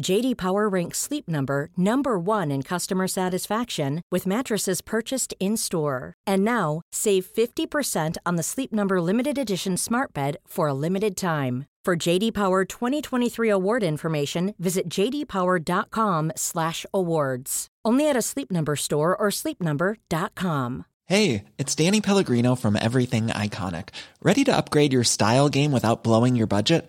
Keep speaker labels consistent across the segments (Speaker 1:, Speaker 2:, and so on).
Speaker 1: JD Power ranks Sleep Number number 1 in customer satisfaction with mattresses purchased in-store. And now, save 50% on the Sleep Number limited edition Smart Bed for a limited time. For JD Power 2023 award information, visit jdpower.com/awards. Only at a Sleep Number store or sleepnumber.com.
Speaker 2: Hey, it's Danny Pellegrino from Everything Iconic. Ready to upgrade your style game without blowing your budget?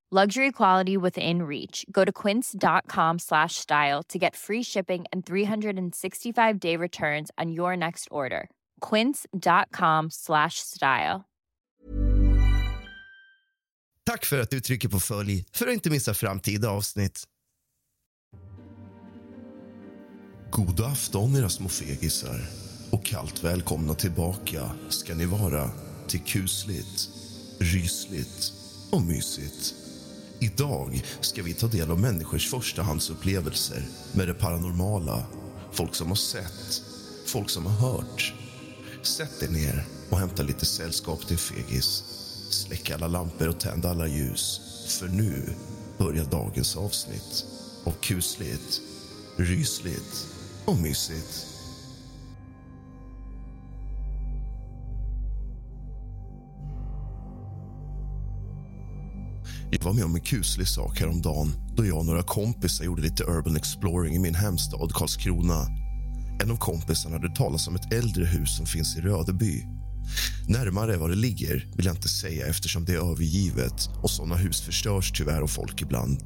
Speaker 3: Luxury quality within reach. Go to quince.com slash style to get free shipping and 365-day returns on your next order. quince.com slash style.
Speaker 4: Tack för att du trycker på följ för att inte missa framtida avsnitt. God afton, era små fegisar. Och kallt välkomna tillbaka ska ni vara till kusligt, rysligt och mysigt. Idag ska vi ta del av människors förstahandsupplevelser med det paranormala. Folk som har sett, folk som har hört. Sätt er ner och hämta lite sällskap till fegis. Släck alla lampor och tänd alla ljus. För nu börjar dagens avsnitt av kusligt, rysligt och mysigt. Jag var med om en kuslig sak häromdagen då jag och några kompisar gjorde lite urban exploring i min hemstad Karlskrona. En av kompisarna hade talat om ett äldre hus som finns i Rödeby. Närmare var det ligger vill jag inte säga eftersom det är övergivet och såna hus förstörs tyvärr av folk ibland.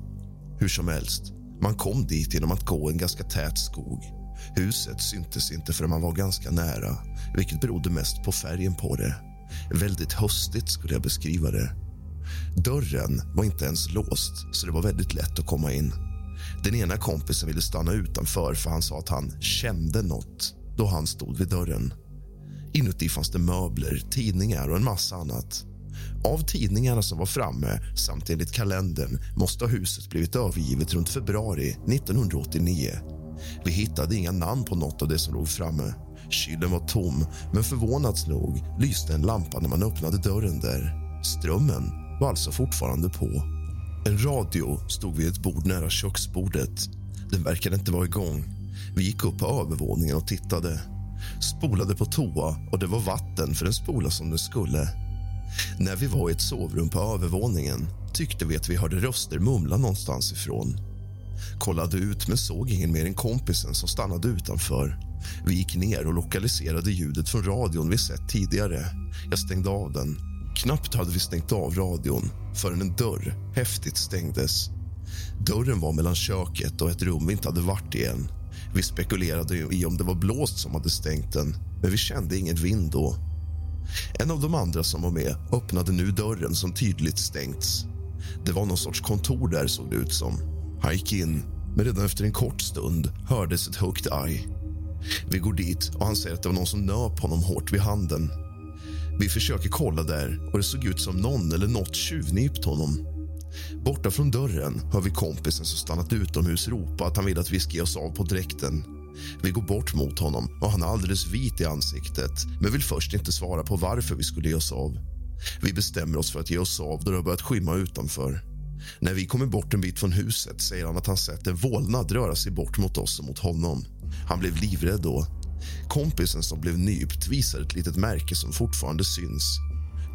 Speaker 4: Hur som helst, man kom dit genom att gå en ganska tät skog. Huset syntes inte förrän man var ganska nära vilket berodde mest på färgen på det. Väldigt höstigt skulle jag beskriva det. Dörren var inte ens låst, så det var väldigt lätt att komma in. Den ena kompisen ville stanna utanför för han sa att han kände något då han stod vid dörren. Inuti fanns det möbler, tidningar och en massa annat. Av tidningarna som var framme samt enligt kalendern måste huset blivit övergivet runt februari 1989. Vi hittade inga namn på något av det som låg framme. Kylen var tom, men förvånat nog lyste en lampa när man öppnade dörren där. Strömmen var alltså fortfarande på. En radio stod vid ett bord nära köksbordet. Den verkade inte vara igång. Vi gick upp på övervåningen och tittade. Spolade på toa och det var vatten för den spola som den skulle. När vi var i ett sovrum på övervåningen tyckte vi att vi hörde röster mumla någonstans ifrån. Kollade ut men såg ingen mer än kompisen som stannade utanför. Vi gick ner och lokaliserade ljudet från radion vi sett tidigare. Jag stängde av den. Knappt hade vi stängt av radion förrän en dörr häftigt stängdes. Dörren var mellan köket och ett rum vi inte hade varit i än. Vi spekulerade i om det var blåst som hade stängt den, men vi kände ingen vind då. En av de andra som var med öppnade nu dörren som tydligt stängts. Det var någon sorts kontor där, såg det ut som. Han gick in, men redan efter en kort stund hördes ett högt aj. Vi går dit och han säger att det var någon som nöp honom hårt vid handen. Vi försöker kolla där och det såg ut som någon eller något tjuvnypt honom. Borta från dörren hör vi kompisen som stannat utomhus ropa att han vill att vi ska ge oss av på dräkten. Vi går bort mot honom och han är alldeles vit i ansiktet men vill först inte svara på varför vi skulle ge oss av. Vi bestämmer oss för att ge oss av då det har börjat skymma utanför. När vi kommer bort en bit från huset säger han att han sett en vålnad röra sig bort mot oss och mot honom. Han blev livrädd då. Kompisen som blev nypt visar ett litet märke som fortfarande syns.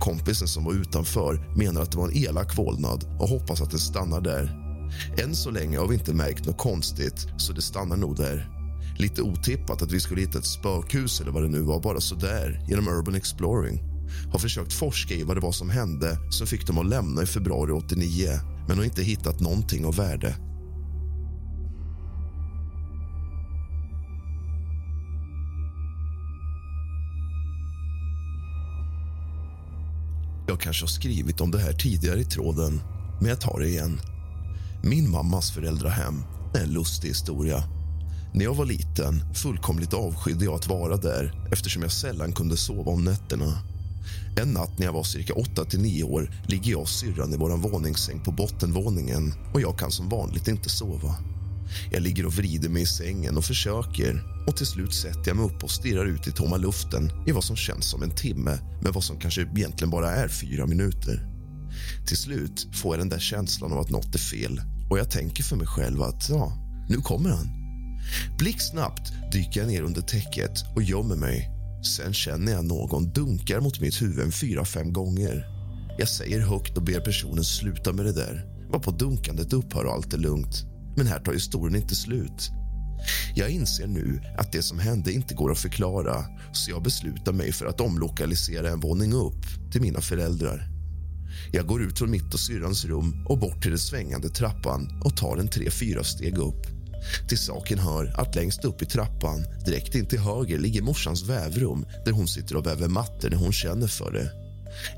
Speaker 4: Kompisen som var utanför menar att det var en elak vålnad och hoppas att den stannar där. Än så länge har vi inte märkt något konstigt, så det stannar nog där. Lite otippat att vi skulle hitta ett spökhus eller vad det nu var bara sådär, genom Urban Exploring. Har försökt forska i vad det var som hände som fick dem att lämna i februari 89 men har inte hittat någonting av värde. Jag kanske har skrivit om det här tidigare i tråden, men jag tar det igen. Min mammas föräldrahem är en lustig historia. När jag var liten fullkomligt avskydde jag att vara där eftersom jag sällan kunde sova om nätterna. En natt när jag var cirka 8-9 år ligger jag och syrran i vår våningssäng på bottenvåningen och jag kan som vanligt inte sova. Jag ligger och vrider mig i sängen och försöker och till slut sätter jag mig upp och stirrar ut i tomma luften i vad som känns som en timme men vad som kanske egentligen bara är fyra minuter. Till slut får jag den där känslan av att något är fel och jag tänker för mig själv att ja, nu kommer han. Blixtsnabbt dyker jag ner under täcket och gömmer mig. Sen känner jag någon dunkar mot mitt huvud fyra, fem gånger. Jag säger högt och ber personen sluta med det där. Varpå dunkandet upphör och allt är lugnt. Men här tar historien inte slut. Jag inser nu att det som hände inte går att förklara så jag beslutar mig för att omlokalisera en våning upp till mina föräldrar. Jag går ut från mitt och syrrans rum och bort till den svängande trappan och tar en tre, fyra steg upp. Till saken hör att längst upp i trappan, direkt in till höger, ligger morsans vävrum där hon sitter och väver mattor när hon känner för det.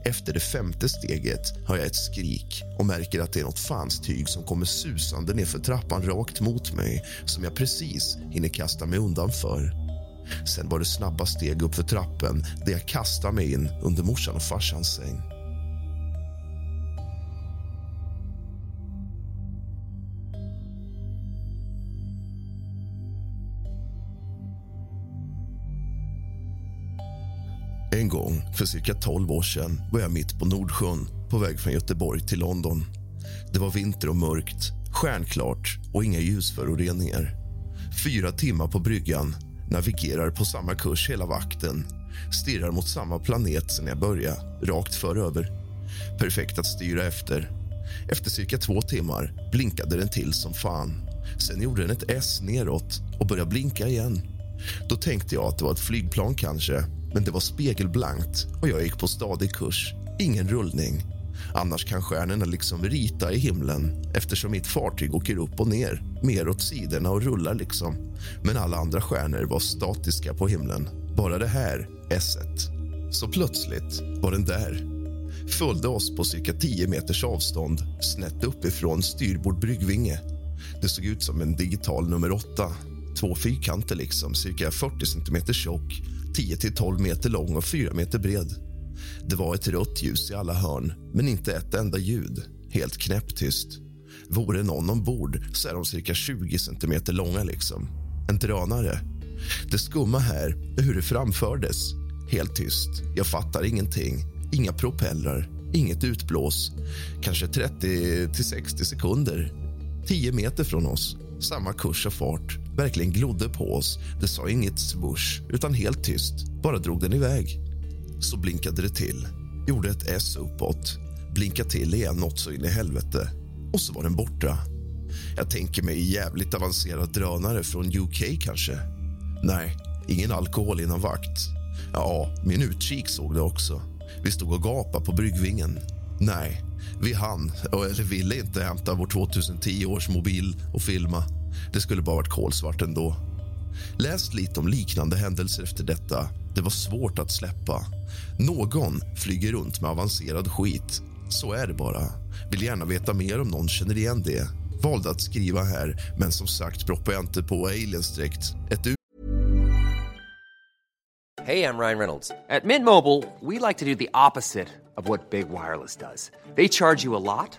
Speaker 4: Efter det femte steget hör jag ett skrik och märker att det är något fanstyg som kommer susande ner för trappan rakt mot mig som jag precis hinner kasta mig undan för. Sen var det snabba steg upp för trappen där jag kastar mig in under morsan och farsans säng. Gång för cirka 12 år sedan var jag mitt på Nordsjön på väg från Göteborg till London. Det var vinter och mörkt, stjärnklart och inga ljusföroreningar. Fyra timmar på bryggan, navigerar på samma kurs hela vakten stirrar mot samma planet sen jag började, rakt föröver. Perfekt att styra efter. Efter cirka två timmar blinkade den till som fan. Sen gjorde den ett S neråt och började blinka igen. Då tänkte jag att det var ett flygplan kanske men det var spegelblankt och jag gick på stadig kurs. Ingen rullning. Annars kan stjärnorna liksom rita i himlen eftersom mitt fartyg åker upp och ner, mer åt sidorna och rullar liksom. Men alla andra stjärnor var statiska på himlen. Bara det här, s Så plötsligt var den där. Följde oss på cirka 10 meters avstånd, snett uppifrån styrbord bryggvinge. Det såg ut som en digital nummer åtta. Två fyrkanter, liksom, cirka 40 centimeter tjock 10-12 meter lång och 4 meter bred. Det var ett rött ljus i alla hörn, men inte ett enda ljud. Helt knäpptyst. Vore någon ombord så är de cirka 20 centimeter långa. liksom. En drönare. Det skumma här är hur det framfördes. Helt tyst. Jag fattar ingenting. Inga propellrar, inget utblås. Kanske 30 till 60 sekunder. 10 meter från oss. Samma kurs och fart verkligen glodde på oss. Det sa inget swoosh, utan helt tyst. Bara drog den iväg. Så blinkade det till. Gjorde ett S uppåt. Blinkade till igen något så in i helvete. Och så var den borta. Jag tänker mig jävligt avancerad drönare från UK kanske. Nej, ingen alkohol innan vakt. Ja, min utkik såg det också. Vi stod och gapade på bryggvingen. Nej, vi hann, eller ville inte hämta vår 2010 års mobil och filma. Det skulle bara varit kolsvart ändå. Läst lite om liknande händelser efter detta. Det var svårt att släppa. Någon flyger runt med avancerad skit. Så är det bara. Vill gärna veta mer om någon känner igen det. Valde att skriva här, men som sagt proppar jag inte på aliens direkt. Ett
Speaker 5: Hej, jag Ryan Reynolds. At Mint Mobile, we like to do the opposite of what Big Wireless does. They charge you a lot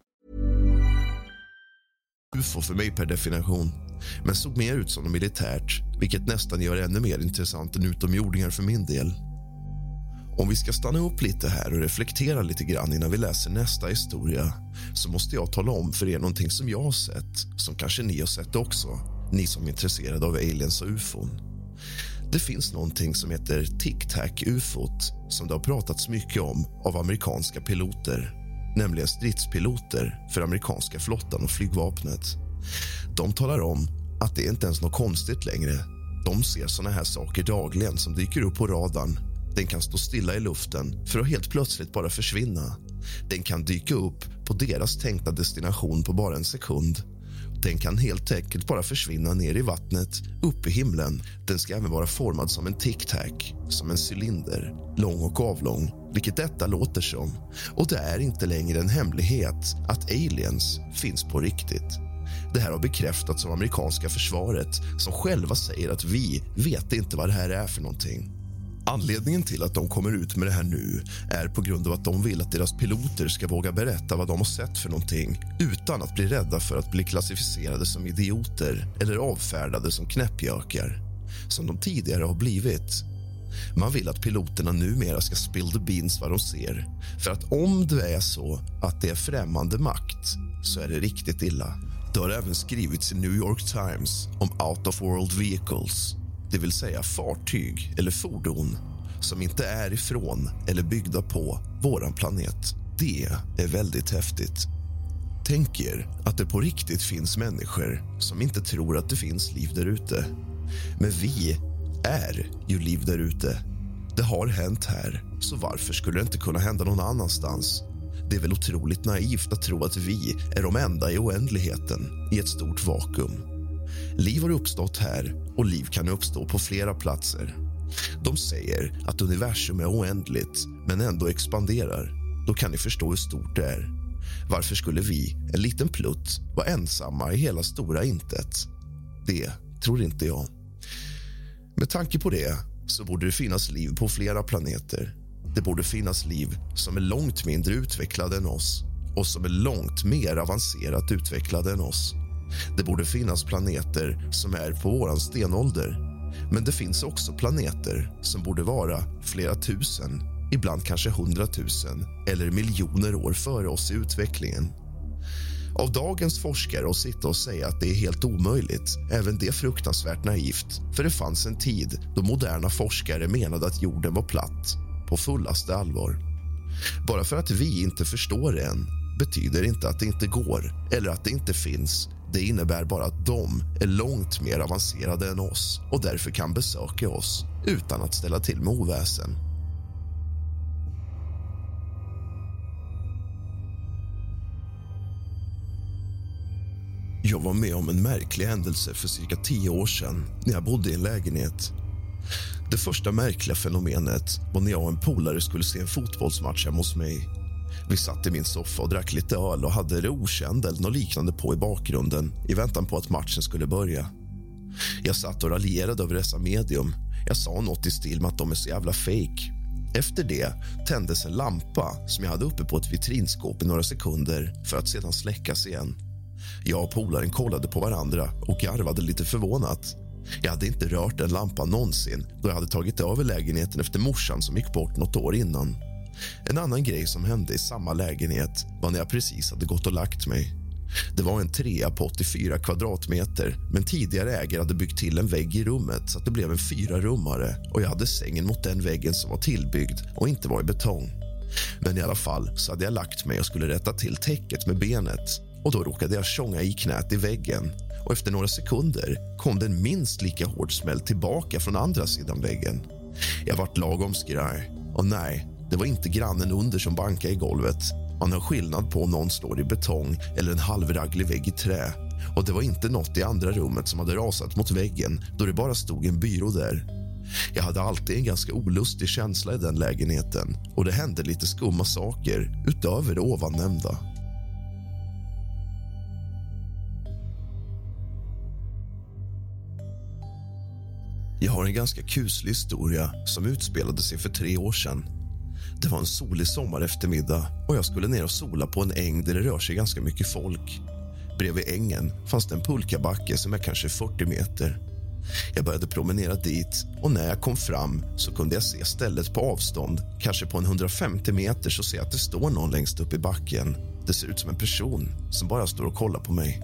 Speaker 4: UFO för mig per definition, men såg mer ut som något militärt vilket nästan gör det ännu mer intressant än utomjordingar för min del. Om vi ska stanna upp lite här och reflektera lite grann innan vi läser nästa historia så måste jag tala om för er någonting som jag har sett, som kanske ni har sett också, ni som är intresserade av aliens och ufon. Det finns någonting som heter tic-tac-ufot som det har pratats mycket om av amerikanska piloter, nämligen stridspiloter för amerikanska flottan och flygvapnet. De talar om att det inte ens är något konstigt längre. De ser såna här saker dagligen som dyker upp på radarn den kan stå stilla i luften för att helt plötsligt bara försvinna. Den kan dyka upp på deras tänkta destination på bara en sekund. Den kan helt enkelt bara försvinna ner i vattnet, upp i himlen. Den ska även vara formad som en tic-tac, som en cylinder, lång och avlång, vilket detta låter som. Och det är inte längre en hemlighet att aliens finns på riktigt. Det här har bekräftats av amerikanska försvaret som själva säger att vi vet inte vad det här är för någonting. Anledningen till att de kommer ut med det här nu är på grund av att de vill att deras piloter ska våga berätta vad de har sett för någonting utan att bli rädda för att bli klassificerade som idioter eller avfärdade som knäppjökar, som de tidigare har blivit. Man vill att piloterna numera ska spill the beans vad de ser. För att om det är så att det är främmande makt så är det riktigt illa. Det har även skrivits i New York Times om out of world vehicles det vill säga fartyg eller fordon som inte är ifrån eller byggda på vår planet. Det är väldigt häftigt. Tänk er att det på riktigt finns människor som inte tror att det finns liv där ute. Men vi är ju liv där ute. Det har hänt här, så varför skulle det inte kunna hända någon annanstans? Det är väl otroligt naivt att tro att vi är de enda i oändligheten i ett stort vakuum. Liv har uppstått här och liv kan uppstå på flera platser. De säger att universum är oändligt, men ändå expanderar. Då kan ni förstå hur stort det är. Varför skulle vi, en liten plutt, vara ensamma i hela stora intet? Det tror inte jag. Med tanke på det så borde det finnas liv på flera planeter. Det borde finnas liv som är långt mindre utvecklade än oss och som är långt mer avancerat utvecklade än oss. Det borde finnas planeter som är på vår stenålder. Men det finns också planeter som borde vara flera tusen, ibland kanske hundratusen eller miljoner år före oss i utvecklingen. Av dagens forskare att sitta och säga att det är helt omöjligt, även det fruktansvärt naivt. För det fanns en tid då moderna forskare menade att jorden var platt, på fullaste allvar. Bara för att vi inte förstår det än betyder inte att det inte går eller att det inte finns det innebär bara att de är långt mer avancerade än oss och därför kan besöka oss utan att ställa till med oväsen. Jag var med om en märklig händelse för cirka tio år sedan när jag bodde i en lägenhet. Det första märkliga fenomenet var när jag och en polare skulle se en fotbollsmatch hemma hos mig vi satt i min soffa och drack lite öl och hade det okänd eller något liknande på i bakgrunden i väntan på att matchen skulle börja. Jag satt och raljerade över dessa medium. Jag sa något i stil med att de är så jävla fake. Efter det tändes en lampa som jag hade uppe på ett vitrinskåp i några sekunder för att sedan släckas igen. Jag och polaren kollade på varandra och garvade lite förvånat. Jag hade inte rört den lampan någonsin då jag hade tagit över lägenheten efter morsan som gick bort något år innan. En annan grej som hände i samma lägenhet var när jag precis hade gått och lagt mig. Det var en trea på 84 kvadratmeter men tidigare ägare hade byggt till en vägg i rummet så att det blev en fyrarummare och jag hade sängen mot den väggen som var tillbyggd och inte var i betong. Men i alla fall så hade jag lagt mig och skulle rätta till täcket med benet och då råkade jag tjonga i knät i väggen och efter några sekunder kom det en minst lika hård smäll tillbaka från andra sidan väggen. Jag vart lagom skraj. Och nej, det var inte grannen under som bankade i golvet. Man hör skillnad på om någon står i betong eller en halvraglig vägg i trä. Och det var inte något i andra rummet som hade rasat mot väggen då det bara stod en byrå där. Jag hade alltid en ganska olustig känsla i den lägenheten och det hände lite skumma saker utöver det ovannämnda. Jag har en ganska kuslig historia som utspelade sig för tre år sedan. Det var en solig sommareftermiddag och jag skulle ner och sola på en äng där det rör sig ganska mycket folk. Bredvid ängen fanns det en pulkabacke som är kanske 40 meter. Jag började promenera dit och när jag kom fram så kunde jag se stället på avstånd. Kanske på en 150 meter så ser jag att det står någon längst upp i backen. Det ser ut som en person som bara står och kollar på mig.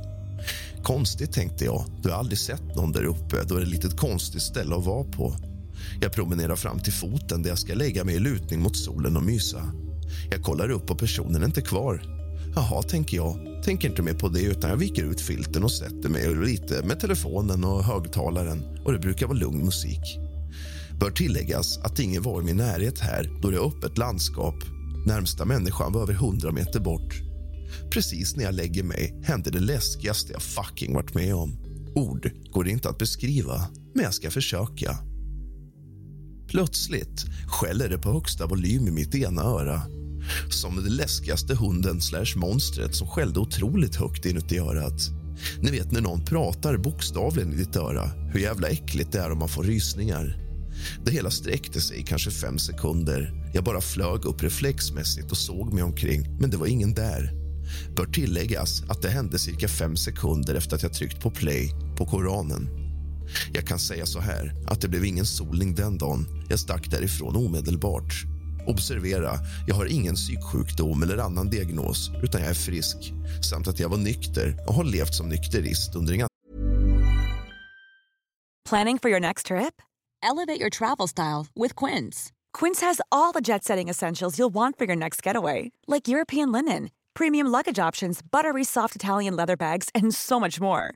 Speaker 4: Konstigt, tänkte jag. Du har aldrig sett någon där uppe. Då är det ett litet konstigt ställe att vara på. Jag promenerar fram till foten där jag ska lägga mig i lutning mot solen och mysa. Jag kollar upp och personen är inte kvar. Jaha, tänker jag. Tänker inte mer på det utan jag viker ut filten och sätter mig lite med telefonen och högtalaren och det brukar vara lugn musik. Bör tilläggas att ingen var i min närhet här då det är öppet landskap. Närmsta människan var över 100 meter bort. Precis när jag lägger mig händer det läskigaste jag fucking varit med om. Ord går inte att beskriva, men jag ska försöka. Plötsligt skäller det på högsta volym i mitt ena öra. Som den läskigaste hunden slash monstret som skällde otroligt högt inuti örat. Ni vet när någon pratar bokstavligen i ditt öra, hur jävla äckligt det är om man får rysningar. Det hela sträckte sig kanske fem sekunder. Jag bara flög upp reflexmässigt och såg mig omkring, men det var ingen där. Bör tilläggas att det hände cirka fem sekunder efter att jag tryckt på play på Koranen. Jag kan säga så här, att det blev ingen solning den dagen. Jag stack därifrån omedelbart. Observera, jag har ingen psyksjukdom eller annan diagnos, utan jag är frisk. Samt att jag var nykter och har levt som nykterist under en
Speaker 6: Planning for your next trip?
Speaker 7: Elevate your travel style with Quince.
Speaker 6: Quince has all the jet setting essentials you'll want for your next getaway, like European linen, premium luggage options, buttery soft Italian leather bags, and so much more.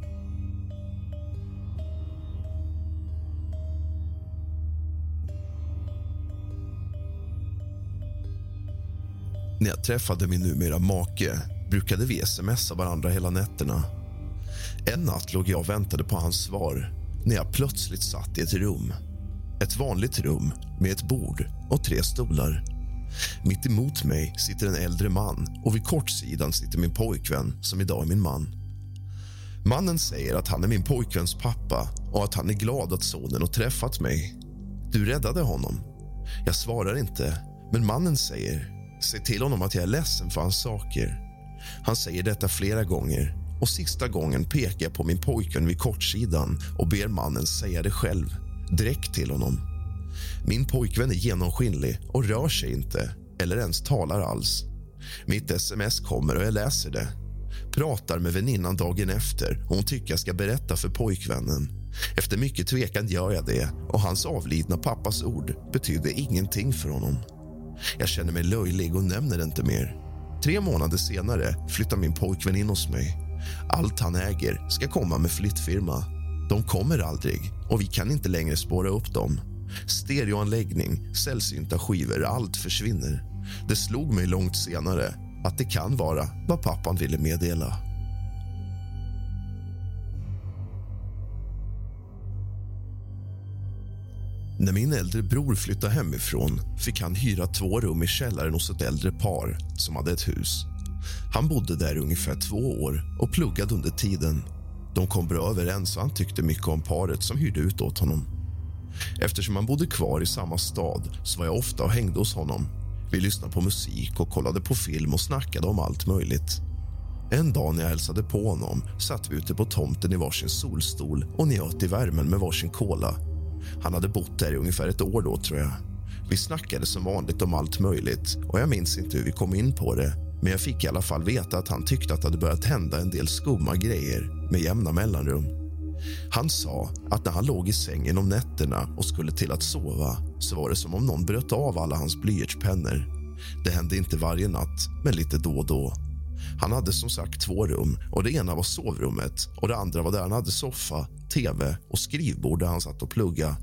Speaker 4: När jag träffade min numera make brukade vi smsa varandra hela nätterna. En natt låg jag och väntade på hans svar när jag plötsligt satt i ett rum. Ett vanligt rum med ett bord och tre stolar. Mitt emot mig sitter en äldre man och vid kortsidan sitter min pojkvän som idag är min man. Mannen säger att han är min pojkväns pappa och att han är glad att sonen har träffat mig. Du räddade honom. Jag svarar inte, men mannen säger Säg till honom att jag är ledsen för hans saker. Han säger detta flera gånger och sista gången pekar jag på min pojkvän vid kortsidan och ber mannen säga det själv, direkt till honom. Min pojkvän är genomskinlig och rör sig inte eller ens talar alls. Mitt sms kommer och jag läser det. Pratar med väninnan dagen efter och hon tycker jag ska berätta för pojkvännen. Efter mycket tvekan gör jag det och hans avlidna pappas ord betydde ingenting för honom. Jag känner mig löjlig och nämner det inte mer. Tre månader senare flyttar min pojkvän in hos mig. Allt han äger ska komma med flyttfirma. De kommer aldrig och vi kan inte längre spåra upp dem. Stereoanläggning, sällsynta skivor, allt försvinner. Det slog mig långt senare att det kan vara vad pappan ville meddela. När min äldre bror flyttade hemifrån fick han hyra två rum i källaren hos ett äldre par som hade ett hus. Han bodde där i ungefär två år och pluggade under tiden. De kom bra överens och han tyckte mycket om paret som hyrde ut åt honom. Eftersom han bodde kvar i samma stad så var jag ofta och hängde hos honom. Vi lyssnade på musik och kollade på film och snackade om allt möjligt. En dag när jag hälsade på honom satt vi ute på tomten i varsin solstol och njöt i värmen med varsin cola. Han hade bott där i ungefär ett år då, tror jag. Vi snackade som vanligt om allt möjligt och jag minns inte hur vi kom in på det men jag fick i alla fall veta att han tyckte att det hade börjat hända en del skumma grejer med jämna mellanrum. Han sa att när han låg i sängen om nätterna och skulle till att sova så var det som om någon bröt av alla hans blyertspennor. Det hände inte varje natt, men lite då och då. Han hade som sagt två rum och det ena var sovrummet och det andra var där han hade soffa, tv och skrivbord där han satt och plugga.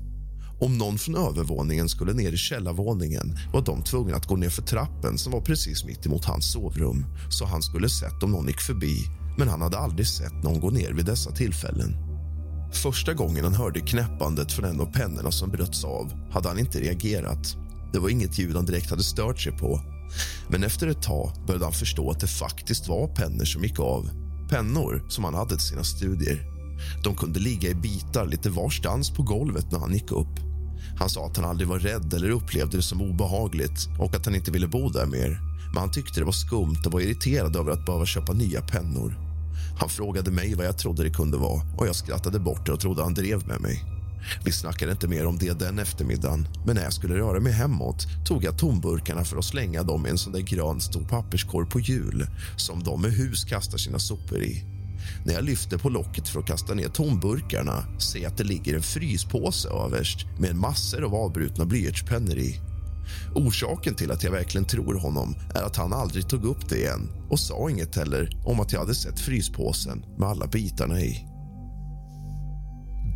Speaker 4: Om någon från övervåningen skulle ner i källarvåningen var de tvungna att gå ner för trappen som var precis mitt emot hans sovrum så han skulle sett om någon gick förbi men han hade aldrig sett någon gå ner vid dessa tillfällen. Första gången han hörde knäppandet från en av pennorna som bröts av hade han inte reagerat. Det var inget ljud han direkt hade stört sig på. Men efter ett tag började han förstå att det faktiskt var pennor som gick av. Pennor som han hade till sina studier. De kunde ligga i bitar lite varstans på golvet när han gick upp. Han sa att han aldrig var rädd eller upplevde det som obehagligt och att han inte ville bo där mer. Men han tyckte det var skumt och var irriterad över att behöva köpa nya pennor. Han frågade mig vad jag trodde det kunde vara och jag skrattade bort det och trodde han drev med mig. Vi snackade inte mer om det den eftermiddagen men när jag skulle röra mig hemåt tog jag tomburkarna för att slänga dem i en sån där grön stor papperskorg på hjul som de med hus kastar sina sopor i. När jag lyfter på locket för att kasta ner tomburkarna ser jag att det ligger en fryspåse överst med massor av avbrutna blyertspennor i. Orsaken till att jag verkligen tror honom är att han aldrig tog upp det igen och sa inget heller om att jag hade sett fryspåsen med alla bitarna i.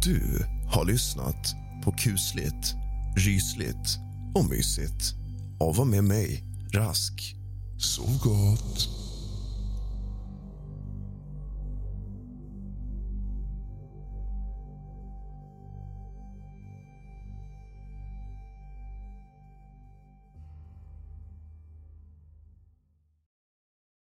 Speaker 4: Du har lyssnat på kusligt, rysligt och mysigt av och med mig, Rask. Sov gott.